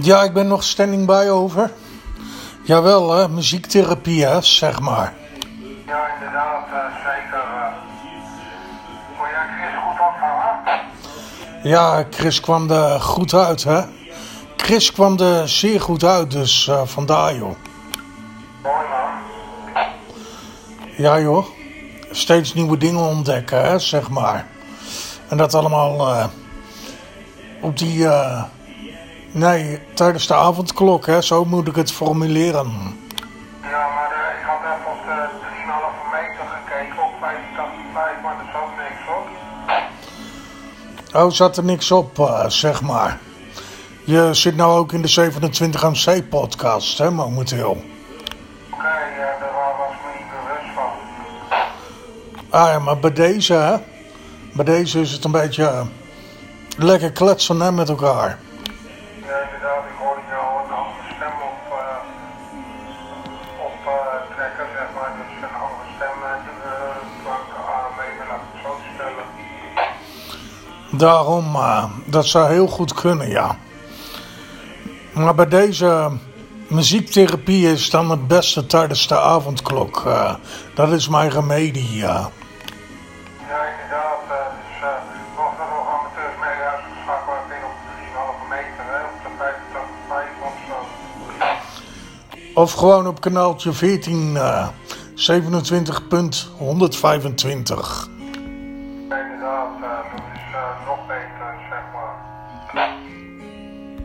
Ja, ik ben nog standing by over. Jawel, hè, muziektherapie, hè, zeg maar. Ja, inderdaad, uh, zeker. Uh. Kon jij Chris goed opvangen? Ja, Chris kwam er goed uit, hè. Chris kwam er zeer goed uit, dus uh, vandaar, joh. Mooi, man. Ja, joh. Steeds nieuwe dingen ontdekken, hè, zeg maar. En dat allemaal op die... Nee, tijdens de avondklok, hè? zo moet ik het formuleren. Ja, maar uh, ik had even op de 3,5 meter gekeken op 85, maar er zat niks op. Oh, zat er niks op, uh, zeg maar. Je zit nou ook in de 27 MC podcast, hè, momenteel. Oké, okay, ja, daar was me niet bewust van. Ah ja, maar bij deze, hè? Bij deze is het een beetje lekker kletsen hè, met elkaar. Daarom, dat zou heel goed kunnen, ja. Maar bij deze muziektherapie is dan het beste tijdens de avondklok. dat is mijn remedie, ja. Ja, inderdaad. mocht nog amateurs mee uitgeschakeld worden op de 3,5 meter, hè, op de 85 of zo. Of gewoon op kanaaltje 14, uh, 27.125. Thanks, Sunshine.